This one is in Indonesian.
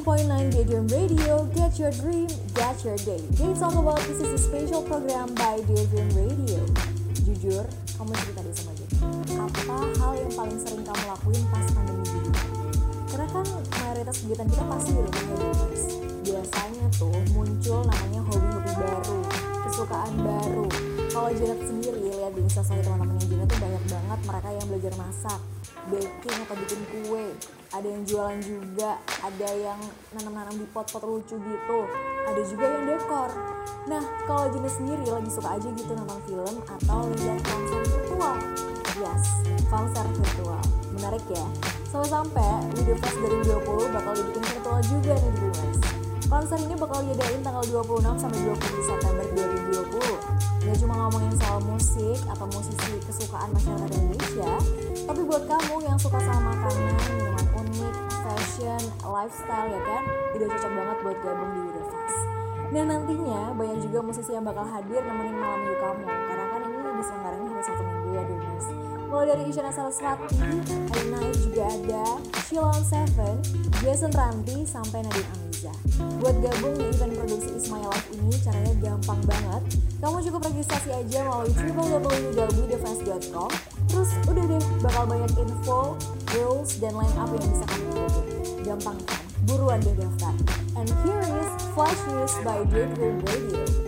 89.9 Daydream Radio, get your dream, get your day. They talk about this is a special program by Daydream Radio. Jujur, kamu cerita deh sama gue. Apa hal yang paling sering kamu lakuin pas pandemi gini? Karena kan mayoritas kegiatan kita pasti di rumah ya. Biasanya tuh muncul namanya hobi-hobi baru, kesukaan baru. Kalau Janet sendiri lihat di instastory teman-teman yang Janet tuh banyak banget mereka yang belajar masak, baking atau bikin kue. Ada yang jualan juga, ada yang nanam-nanam di pot-pot lucu gitu. Ada juga yang dekor. Nah, kalau Janet sendiri lagi suka aja gitu nonton film atau lihat konser virtual. Yes, konser virtual. Menarik ya? Sampai-sampai Video Fest 2020 bakal dibikin virtual juga nih Dreamers. Konser ini bakal diadain tanggal 26 sampai 20 September 2020. Musik atau musisi kesukaan masyarakat Indonesia, tapi buat kamu yang suka sama makanan, minuman unik, fashion, lifestyle ya kan, udah cocok banget buat gabung di Fest. Dan nantinya banyak juga musisi yang bakal hadir nemenin malam minggu kamu, karena kan ini diselenggarain Mulai dari Isyana Saraswati, Night juga ada, Shilon Seven, Jason Ranti, sampai Nadine Amiza. Buat gabung di event produksi Is My Life ini caranya gampang banget. Kamu cukup registrasi aja melalui www.thefans.com Terus udah deh, bakal banyak info, rules, dan line up yang bisa kamu ikutin. Gampang kan? Buruan deh daftar. And here is Flash News by Daydream Radio.